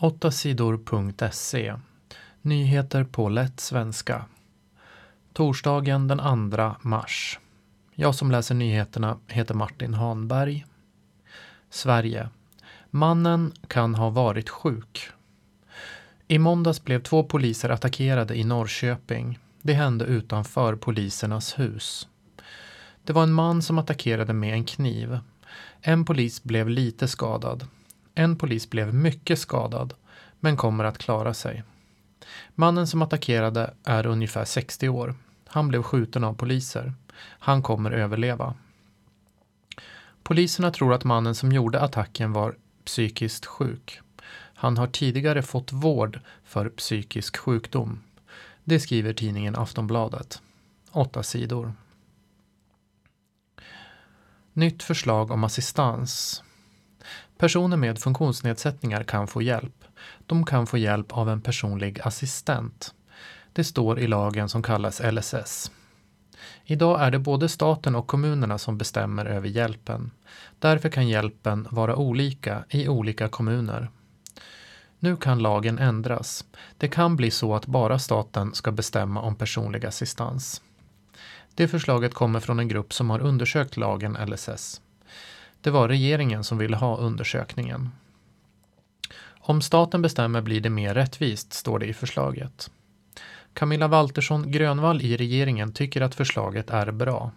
8 sidor.se Nyheter på lätt svenska. Torsdagen den 2 mars. Jag som läser nyheterna heter Martin Hanberg. Sverige. Mannen kan ha varit sjuk. I måndags blev två poliser attackerade i Norrköping. Det hände utanför polisernas hus. Det var en man som attackerade med en kniv. En polis blev lite skadad. En polis blev mycket skadad, men kommer att klara sig. Mannen som attackerade är ungefär 60 år. Han blev skjuten av poliser. Han kommer överleva. Poliserna tror att mannen som gjorde attacken var psykiskt sjuk. Han har tidigare fått vård för psykisk sjukdom. Det skriver tidningen Aftonbladet. Åtta sidor. Nytt förslag om assistans. Personer med funktionsnedsättningar kan få hjälp. De kan få hjälp av en personlig assistent. Det står i lagen som kallas LSS. Idag är det både staten och kommunerna som bestämmer över hjälpen. Därför kan hjälpen vara olika i olika kommuner. Nu kan lagen ändras. Det kan bli så att bara staten ska bestämma om personlig assistans. Det förslaget kommer från en grupp som har undersökt lagen LSS. Det var regeringen som ville ha undersökningen. Om staten bestämmer blir det mer rättvist, står det i förslaget. Camilla Waltersson Grönvall i regeringen tycker att förslaget är bra.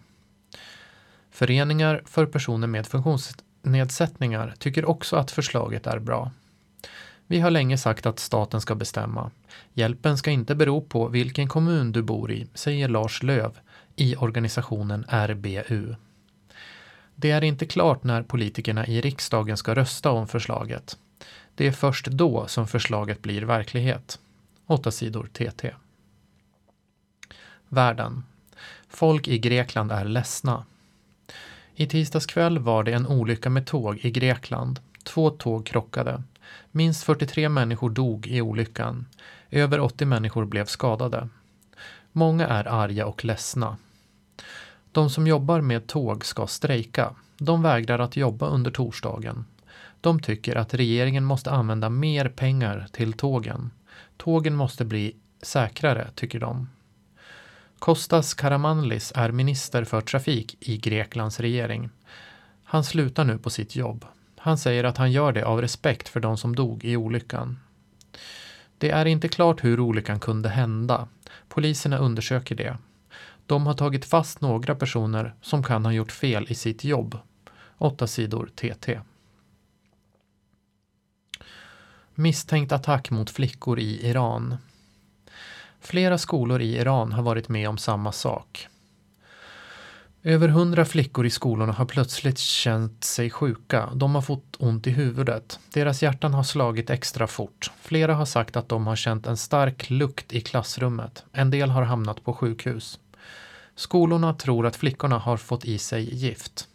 Föreningar för personer med funktionsnedsättningar tycker också att förslaget är bra. Vi har länge sagt att staten ska bestämma. Hjälpen ska inte bero på vilken kommun du bor i, säger Lars Löv i organisationen RBU. Det är inte klart när politikerna i riksdagen ska rösta om förslaget. Det är först då som förslaget blir verklighet. 8 sidor TT. Världen. Folk i Grekland är ledsna. I tisdags kväll var det en olycka med tåg i Grekland. Två tåg krockade. Minst 43 människor dog i olyckan. Över 80 människor blev skadade. Många är arga och ledsna. De som jobbar med tåg ska strejka. De vägrar att jobba under torsdagen. De tycker att regeringen måste använda mer pengar till tågen. Tågen måste bli säkrare, tycker de. Kostas Karamanlis är minister för trafik i Greklands regering. Han slutar nu på sitt jobb. Han säger att han gör det av respekt för de som dog i olyckan. Det är inte klart hur olyckan kunde hända. Poliserna undersöker det. De har tagit fast några personer som kan ha gjort fel i sitt jobb. 8 sidor TT. Misstänkt attack mot flickor i Iran. Flera skolor i Iran har varit med om samma sak. Över hundra flickor i skolorna har plötsligt känt sig sjuka. De har fått ont i huvudet. Deras hjärtan har slagit extra fort. Flera har sagt att de har känt en stark lukt i klassrummet. En del har hamnat på sjukhus. Skolorna tror att flickorna har fått i sig gift.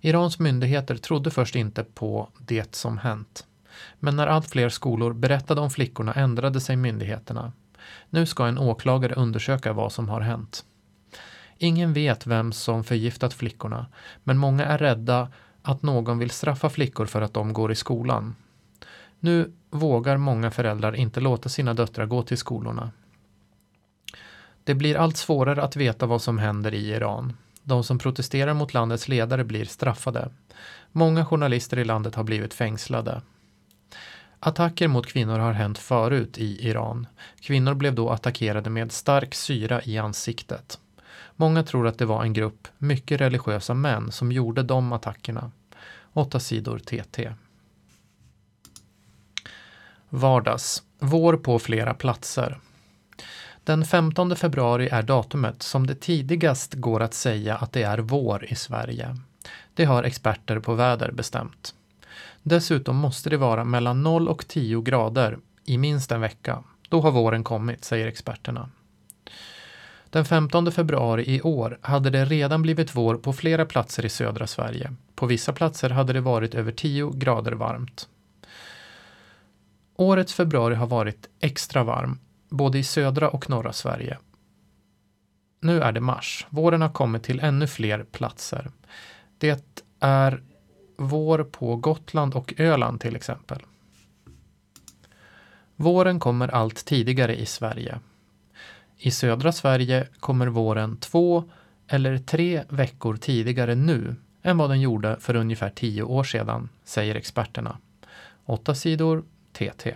Irans myndigheter trodde först inte på det som hänt. Men när allt fler skolor berättade om flickorna ändrade sig myndigheterna. Nu ska en åklagare undersöka vad som har hänt. Ingen vet vem som förgiftat flickorna, men många är rädda att någon vill straffa flickor för att de går i skolan. Nu vågar många föräldrar inte låta sina döttrar gå till skolorna. Det blir allt svårare att veta vad som händer i Iran. De som protesterar mot landets ledare blir straffade. Många journalister i landet har blivit fängslade. Attacker mot kvinnor har hänt förut i Iran. Kvinnor blev då attackerade med stark syra i ansiktet. Många tror att det var en grupp mycket religiösa män som gjorde de attackerna. 8 sidor TT. Vardags. Vår på flera platser. Den 15 februari är datumet som det tidigast går att säga att det är vår i Sverige. Det har experter på väder bestämt. Dessutom måste det vara mellan 0 och 10 grader i minst en vecka. Då har våren kommit, säger experterna. Den 15 februari i år hade det redan blivit vår på flera platser i södra Sverige. På vissa platser hade det varit över 10 grader varmt. Årets februari har varit extra varm, både i södra och norra Sverige. Nu är det mars. Våren har kommit till ännu fler platser. Det är vår på Gotland och Öland till exempel. Våren kommer allt tidigare i Sverige. I södra Sverige kommer våren två eller tre veckor tidigare nu än vad den gjorde för ungefär tio år sedan, säger experterna. Åtta sidor TT.